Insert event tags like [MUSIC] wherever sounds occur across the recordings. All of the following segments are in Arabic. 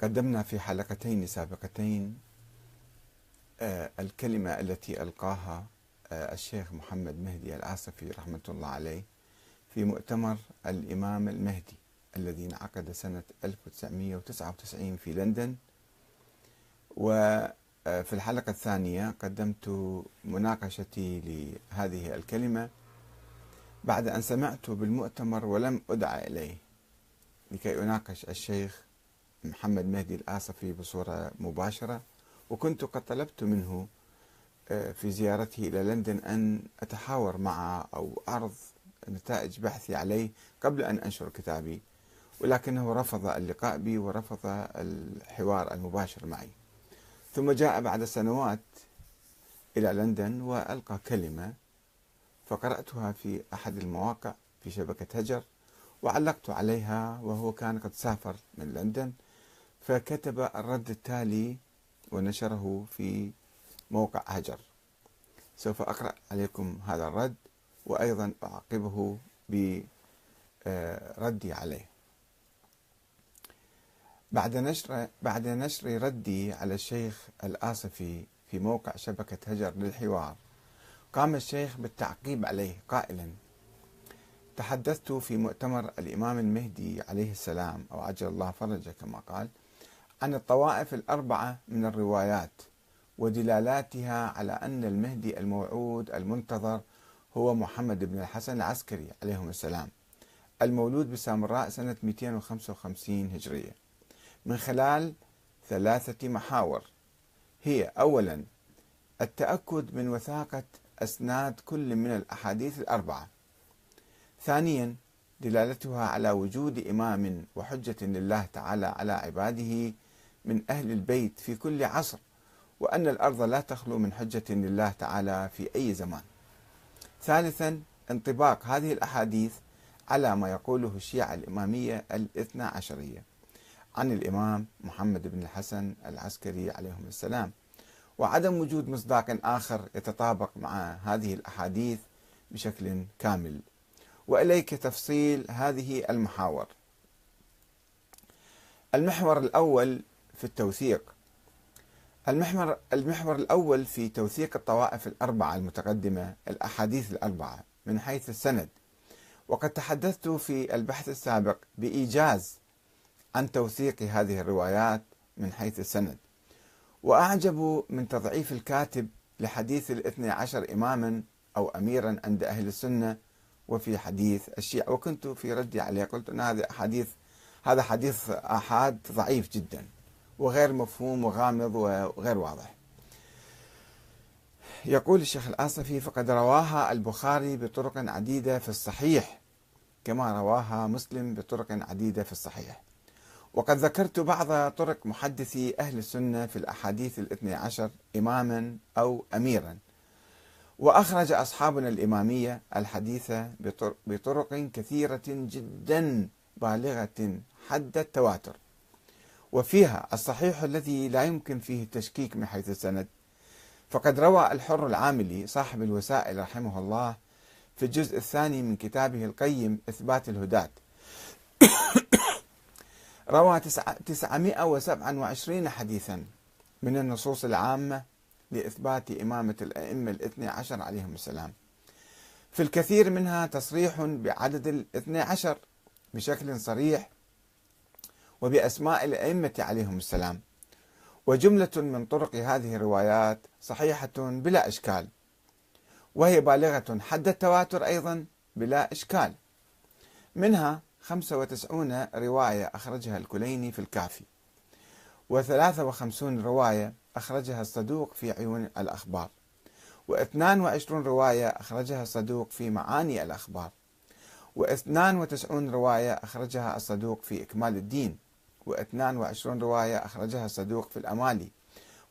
قدمنا في حلقتين سابقتين آه، الكلمة التي ألقاها آه، الشيخ محمد مهدي العاصفي رحمة الله عليه في مؤتمر الإمام المهدي الذي انعقد سنة 1999 في لندن. وفي آه، الحلقة الثانية قدمت مناقشتي لهذه الكلمة بعد أن سمعت بالمؤتمر ولم أدعى إليه لكي أناقش الشيخ محمد مهدي الآصفي بصورة مباشرة وكنت قد طلبت منه آه، في زيارته إلى لندن أن أتحاور معه أو أعرض نتائج بحثي عليه قبل أن أنشر كتابي ولكنه رفض اللقاء بي ورفض الحوار المباشر معي. ثم جاء بعد سنوات إلى لندن وألقى كلمة فقرأتها في أحد المواقع في شبكة هجر وعلقت عليها وهو كان قد سافر من لندن فكتب الرد التالي ونشره في موقع هجر. سوف أقرأ عليكم هذا الرد وأيضا أعقبه بردي عليه. بعد نشر بعد نشر ردي على الشيخ الآصفي في موقع شبكة هجر للحوار قام الشيخ بالتعقيب عليه قائلا تحدثت في مؤتمر الإمام المهدي عليه السلام أو عجل الله فرجه كما قال عن الطوائف الأربعة من الروايات ودلالاتها على أن المهدي الموعود المنتظر هو محمد بن الحسن العسكري عليهم السلام المولود بسامراء سنة 255 هجرية. من خلال ثلاثة محاور هي أولا التأكد من وثاقة أسناد كل من الأحاديث الأربعة. ثانيا دلالتها على وجود إمام وحجة لله تعالى على عباده من أهل البيت في كل عصر وأن الأرض لا تخلو من حجة لله تعالى في أي زمان. ثالثا انطباق هذه الأحاديث على ما يقوله الشيعة الإمامية الاثنى عشرية عن الإمام محمد بن الحسن العسكري عليهم السلام. وعدم وجود مصداق آخر يتطابق مع هذه الأحاديث بشكل كامل. وإليك تفصيل هذه المحاور. المحور الأول في التوثيق. المحور المحور الأول في توثيق الطوائف الأربعة المتقدمة الأحاديث الأربعة من حيث السند. وقد تحدثت في البحث السابق بإيجاز عن توثيق هذه الروايات من حيث السند. وأعجب من تضعيف الكاتب لحديث الاثني عشر إماما أو أميرا عند أهل السنة وفي حديث الشيعة. وكنت في ردي عليه قلت أن هذه أحاديث هذا حديث آحاد ضعيف جدا. وغير مفهوم وغامض وغير واضح. يقول الشيخ الآصفي فقد رواها البخاري بطرق عديدة في الصحيح كما رواها مسلم بطرق عديدة في الصحيح. وقد ذكرت بعض طرق محدثي أهل السنة في الأحاديث الاثني عشر إماما أو أميرا. وأخرج أصحابنا الإمامية الحديث بطرق كثيرة جدا بالغة حد التواتر. وفيها الصحيح الذي لا يمكن فيه التشكيك من حيث السند. فقد روى الحر العاملي صاحب الوسائل رحمه الله في الجزء الثاني من كتابه القيم إثبات الهداة [COUGHS] روى 927 حديثا من النصوص العامة لإثبات إمامة الأئمة الاثني عشر عليهم السلام. في الكثير منها تصريح بعدد الاثني عشر بشكل صريح وبأسماء الأئمة عليهم السلام. وجملة من طرق هذه الروايات صحيحة بلا إشكال. وهي بالغة حد التواتر أيضا بلا إشكال. منها 95 رواية أخرجها الكليني في الكافي و53 رواية أخرجها الصدوق في عيون الأخبار و22 رواية أخرجها الصدوق في معاني الأخبار و92 رواية أخرجها الصدوق في إكمال الدين. و22 رواية أخرجها الصدوق في الأمالي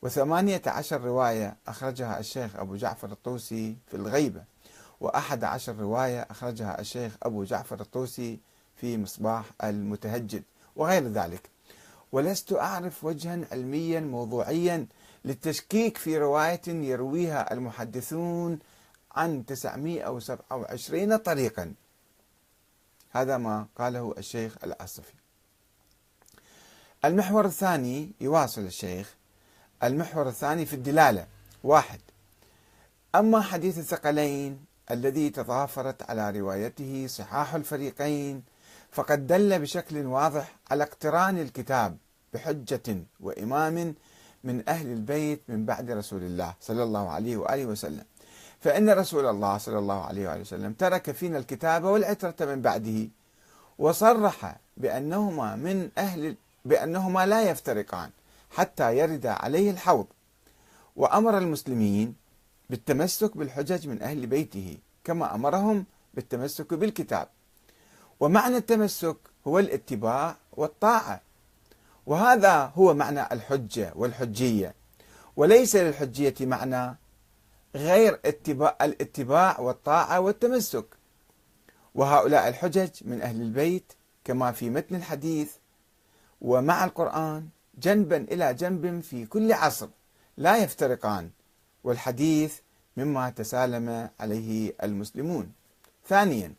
وثمانية عشر رواية أخرجها الشيخ أبو جعفر الطوسي في الغيبة وأحد عشر رواية أخرجها الشيخ أبو جعفر الطوسي في مصباح المتهجد وغير ذلك. ولست أعرف وجها علميا موضوعيا للتشكيك في رواية يرويها المحدثون عن 927 طريقا. هذا ما قاله الشيخ العصفي المحور الثاني يواصل الشيخ المحور الثاني في الدلالة. واحد. أما حديث الثقلين الذي تضافرت على روايته صحاح الفريقين فقد دل بشكل واضح على اقتران الكتاب بحجة وإمام من أهل البيت من بعد رسول الله صلى الله عليه وآله وسلم. فإن رسول الله صلى الله عليه وآله وسلم ترك فينا الكتاب والعترة من بعده وصرح بأنهما من أهل بأنهما لا يفترقان حتى يرد عليه الحوض. وأمر المسلمين بالتمسك بالحجج من أهل بيته كما أمرهم بالتمسك بالكتاب. ومعنى التمسك هو الاتباع والطاعة. وهذا هو معنى الحجة والحجية. وليس للحجية معنى غير اتباع الاتباع والطاعة والتمسك. وهؤلاء الحجج من أهل البيت كما في متن الحديث ومع القرآن جنبا إلى جنب في كل عصر لا يفترقان والحديث مما تسالم عليه المسلمون. ثانيا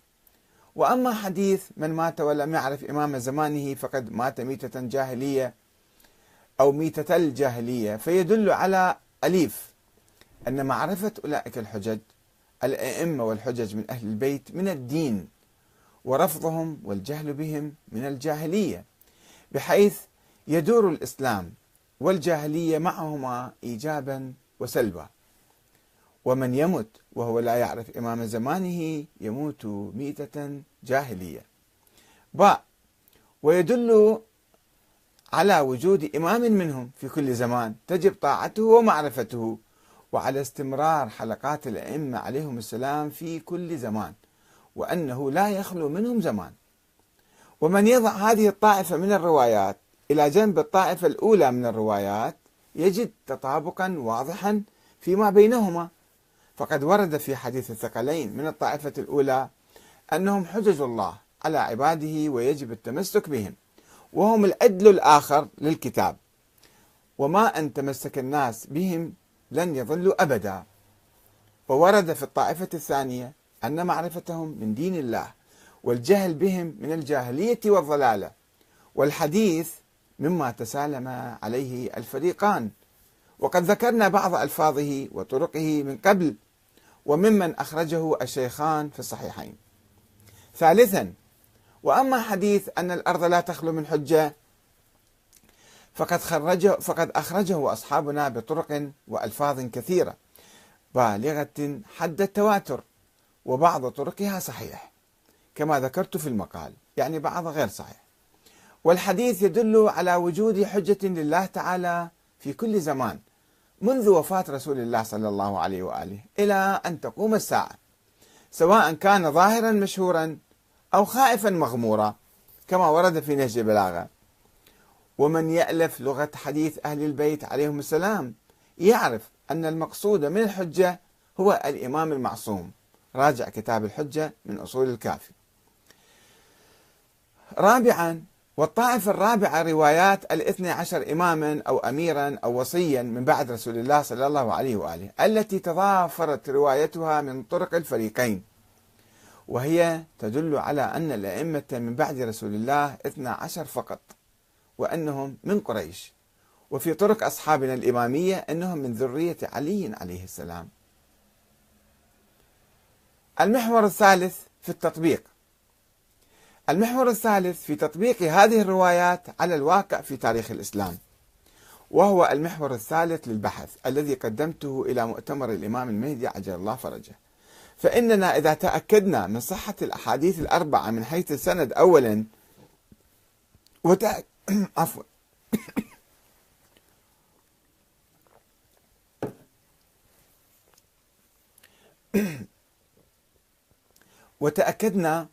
وأما حديث من مات ولم يعرف إمام زمانه فقد مات ميتة جاهلية أو ميتة الجاهلية فيدل على أليف أن معرفة أولئك الحجج الأئمة والحجج من أهل البيت من الدين ورفضهم والجهل بهم من الجاهلية. بحيث يدور الإسلام والجاهلية معهما إيجابا وسلبا. ومن يمت وهو لا يعرف إمام زمانه يموت ميتة جاهلية. باء ويدل على وجود إمام منهم في كل زمان تجب طاعته ومعرفته وعلى استمرار حلقات الأئمة عليهم السلام في كل زمان وأنه لا يخلو منهم زمان. ومن يضع هذه الطائفة من الروايات إلى جنب الطائفة الأولى من الروايات يجد تطابقا واضحا فيما بينهما. فقد ورد في حديث الثقلين من الطائفة الأولى أنهم حجج الله على عباده ويجب التمسك بهم وهم العدل الآخر للكتاب. وما أن تمسك الناس بهم لن يضلوا أبدا. وورد في الطائفة الثانية أن معرفتهم من دين الله والجهل بهم من الجاهلية والضلالة. والحديث مما تسالم عليه الفريقان. وقد ذكرنا بعض ألفاظه وطرقه من قبل وممن أخرجه الشيخان في الصحيحين. ثالثا وأما حديث أن الأرض لا تخلو من حجة فقد خرجه فقد أخرجه أصحابنا بطرق وألفاظ كثيرة بالغة حد التواتر وبعض طرقها صحيح. كما ذكرت في المقال يعني بعض غير صحيح. والحديث يدل على وجود حجة لله تعالى في كل زمان منذ وفاة رسول الله صلى الله عليه وآله إلى أن تقوم الساعة سواء كان ظاهرا مشهورا أو خائفا مغمورا كما ورد في نهج البلاغة. ومن يألف لغة حديث أهل البيت عليهم السلام يعرف أن المقصود من الحجة هو الإمام المعصوم. راجع كتاب الحجة من أصول الكافي. رابعا والطائفة الرابعة روايات الاثنى عشر إماما أو أميرا أو وصيا من بعد رسول الله صلى الله عليه وآله التي تضافرت روايتها من طرق الفريقين. وهي تدل على أن الأئمة من بعد رسول الله اثنى عشر فقط وأنهم من قريش. وفي طرق أصحابنا الإمامية أنهم من ذرية علي عليه السلام. المحور الثالث في التطبيق. المحور الثالث في تطبيق هذه الروايات على الواقع في تاريخ الإسلام وهو المحور الثالث للبحث الذي قدمته إلى مؤتمر الإمام المهدي عجل الله فرجه. فإننا إذا تأكدنا من صحة الأحاديث الأربعة من حيث السند أولا وتأ... [COUGHS] عفوا. [COUGHS] وتأكدنا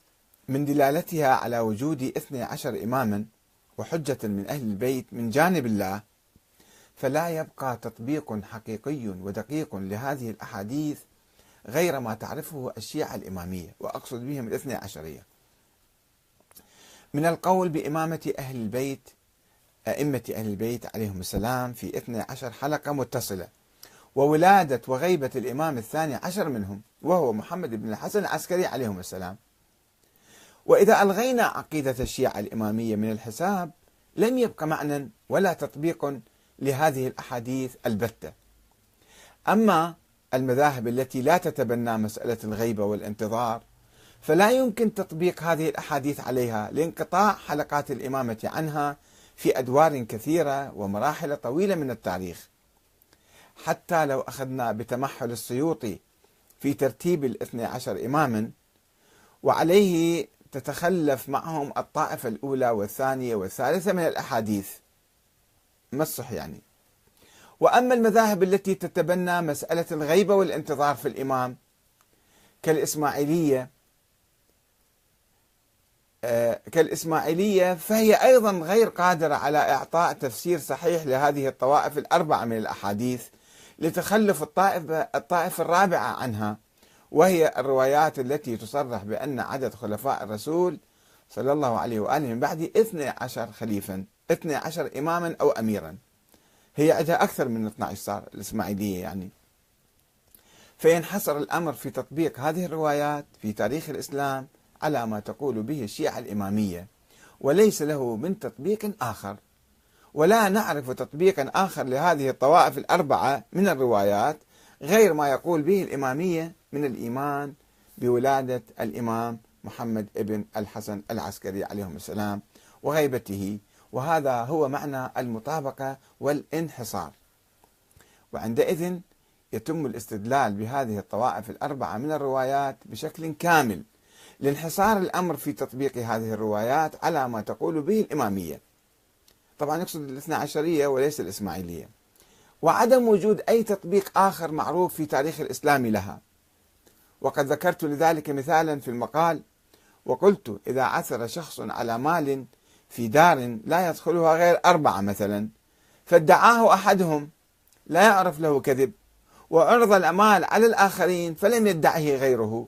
من دلالتها على وجود اثني عشر إماما وحجة من أهل البيت من جانب الله فلا يبقى تطبيق حقيقي ودقيق لهذه الأحاديث غير ما تعرفه الشيعة الإمامية وأقصد بهم الاثنى عشرية. من القول بإمامة أهل البيت أئمة أهل البيت عليهم السلام في اثنى عشر حلقة متصلة وولادة وغيبة الإمام الثاني عشر منهم وهو محمد بن الحسن العسكري عليهم السلام. وإذا ألغينا عقيدة الشيعة الإمامية من الحساب لم يبق معنى ولا تطبيق لهذه الأحاديث البتة. أما المذاهب التي لا تتبنى مسألة الغيبة والانتظار فلا يمكن تطبيق هذه الأحاديث عليها لانقطاع حلقات الإمامة عنها في أدوار كثيرة ومراحل طويلة من التاريخ. حتى لو أخذنا بتمحل السيوطي في ترتيب الاثنى عشر إماما وعليه تتخلف معهم الطائفة الأولى والثانية والثالثة من الأحاديث. الصح يعني؟ وأما المذاهب التي تتبنى مسألة الغيبة والانتظار في الإمام كالإسماعيلية آه، كالإسماعيلية فهي أيضا غير قادرة على إعطاء تفسير صحيح لهذه الطوائف الأربعة من الأحاديث لتخلف الطائفة, الطائفة الرابعة عنها. وهي الروايات التي تصرح بأن عدد خلفاء الرسول صلى الله عليه وآله من بعد 12 خليفا 12 إماما أو أميرا. هي عندها أكثر من 12 صار الإسماعيلية يعني. فينحصر الأمر في تطبيق هذه الروايات في تاريخ الإسلام على ما تقول به الشيعة الإمامية وليس له من تطبيق آخر. ولا نعرف تطبيقا آخر لهذه الطوائف الأربعة من الروايات غير ما يقول به الإمامية من الإيمان بولادة الإمام محمد ابن الحسن العسكري عليهم السلام وغيبته. وهذا هو معنى المطابقة والانحصار. وعندئذ يتم الاستدلال بهذه الطوائف الأربعة من الروايات بشكل كامل لانحصار الأمر في تطبيق هذه الروايات على ما تقول به الإمامية. طبعا يقصد الاثنى عشرية وليس الإسماعيلية. وعدم وجود أي تطبيق آخر معروف في تاريخ الإسلام لها. وقد ذكرت لذلك مثالا في المقال وقلت إذا عثر شخص على مال في دار لا يدخلها غير أربعة مثلا فادعاه أحدهم لا يعرف له كذب وعرض الأمال على الآخرين فلم يدعه غيره.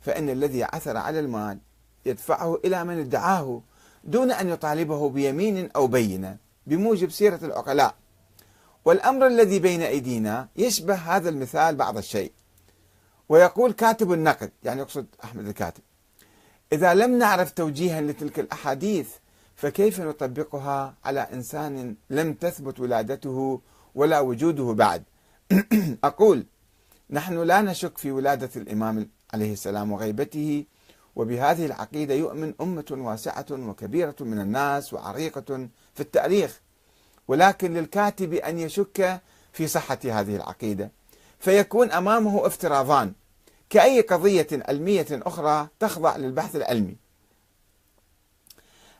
فإن الذي عثر على المال يدفعه إلى من ادعاه دون أن يطالبه بيمين أو بينة بموجب سيرة العقلاء. والأمر الذي بين أيدينا يشبه هذا المثال بعض الشيء. ويقول كاتب النقد يعني يقصد أحمد الكاتب إذا لم نعرف توجيها لتلك الأحاديث فكيف نطبقها على إنسان لم تثبت ولادته ولا وجوده بعد؟ [CLEARS THROAT] أقول نحن لا نشك في ولادة الإمام عليه السلام وغيبته وبهذه العقيدة يؤمن أمة واسعة وكبيرة من الناس وعريقة في التاريخ. ولكن للكاتب أن يشك في صحة هذه العقيدة. فيكون أمامه افتراضان. كأي قضية علمية أخرى تخضع للبحث العلمي.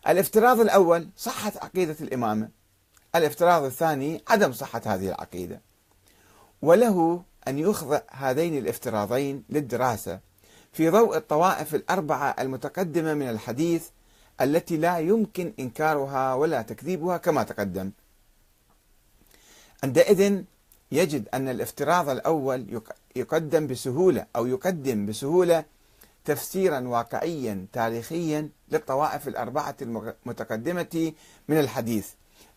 الافتراض الأول صحة عقيدة الإمامة. الافتراض الثاني عدم صحة هذه العقيدة. وله أن يخضع هذين الافتراضين للدراسة في ضوء الطوائف الأربعة المتقدمة من الحديث التي لا يمكن إنكارها ولا تكذيبها كما تقدم. عندئذ يجد أن الافتراض الأول يقدم بسهولة أو يقدم بسهولة تفسيرا واقعيا تاريخيا للطوائف الأربعة المتقدمة من الحديث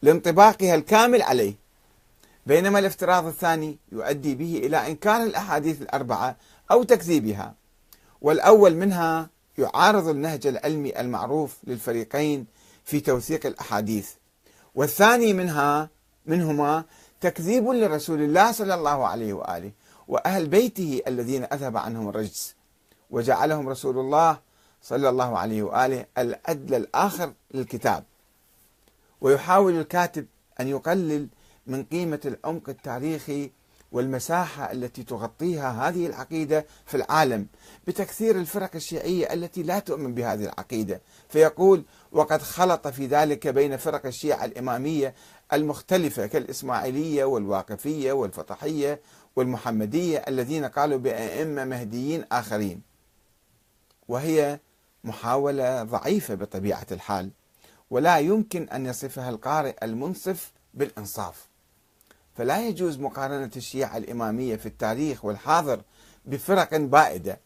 لانطباقها الكامل عليه. بينما الافتراض الثاني يؤدي به إلى إنكار الأحاديث الأربعة أو تكذيبها والأول منها يعارض النهج العلمي المعروف للفريقين في توثيق الأحاديث والثاني منها منهما تكذيب لرسول الله صلى الله عليه وآله وأهل بيته الذين أذهب عنهم الرجس وجعلهم رسول الله صلى الله عليه وآله العدل الآخر للكتاب. ويحاول الكاتب أن يقلل من قيمة العمق التاريخي والمساحة التي تغطيها هذه العقيدة في العالم بتكثير الفرق الشيعية التي لا تؤمن بهذه العقيدة. فيقول وقد خلط في ذلك بين فرق الشيعة الإمامية المختلفة كالإسماعيلية والواقفية والفطحية والمحمدية الذين قالوا بأئمة مهديين آخرين وهي محاولة ضعيفة بطبيعة الحال ولا يمكن أن يصفها القارئ المنصف بالإنصاف. فلا يجوز مقارنة الشيعة الإمامية في التاريخ والحاضر بفرق بائدة.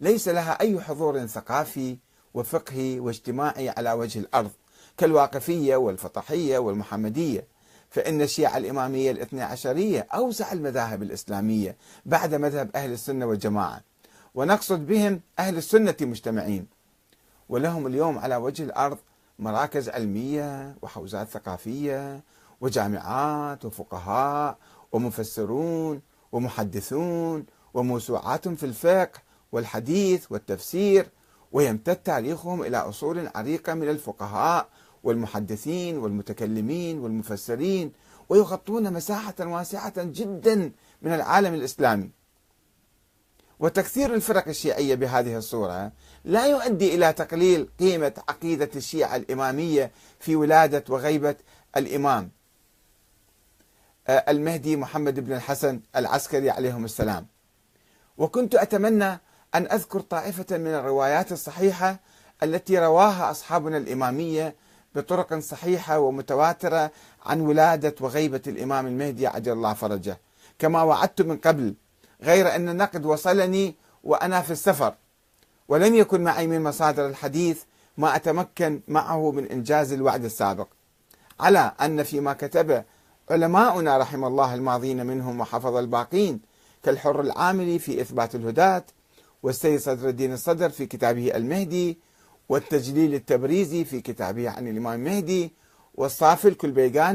ليس لها أي حضور ثقافي وفقهي واجتماعي على وجه الأرض كالواقفية والفطحية والمحمدية. فإن الشيعة الإمامية الاثنى عشرية أوسع المذاهب الإسلامية بعد مذهب أهل السنة والجماعة. ونقصد بهم أهل السنة مجتمعين. ولهم اليوم على وجه الأرض مراكز علمية وحوزات ثقافية وجامعات وفقهاء ومفسرون ومحدثون وموسوعات في الفقه والحديث والتفسير ويمتد تاريخهم إلى أصول عريقة من الفقهاء والمحدثين والمتكلمين والمفسرين ويغطون مساحة واسعة جدا من العالم الإسلامي. وتكثير الفرق الشيعية بهذه الصورة لا يؤدي إلى تقليل قيمة عقيدة الشيعة الإمامية في ولادة وغيبة الإمام. آه، المهدي محمد بن الحسن العسكري عليهم السلام. وكنت أتمنى أن أذكر طائفة من الروايات الصحيحة التي رواها أصحابنا الإمامية بطرق صحيحة ومتواترة عن ولادة وغيبة الإمام المهدي عجل الله فرجه. كما وعدت من قبل غير أن النقد وصلني وأنا في السفر ولم يكن معي من مصادر الحديث ما أتمكن معه من إنجاز الوعد السابق. على أن فيما كتب علماؤنا رحم الله الماضين منهم وحفظ الباقين كالحر العاملي في إثبات الهداة والسيد صدر الدين الصدر في كتابه المهدي والتجليل التبريزي في كتابه عن الإمام المهدي والصافي الكلبيغاني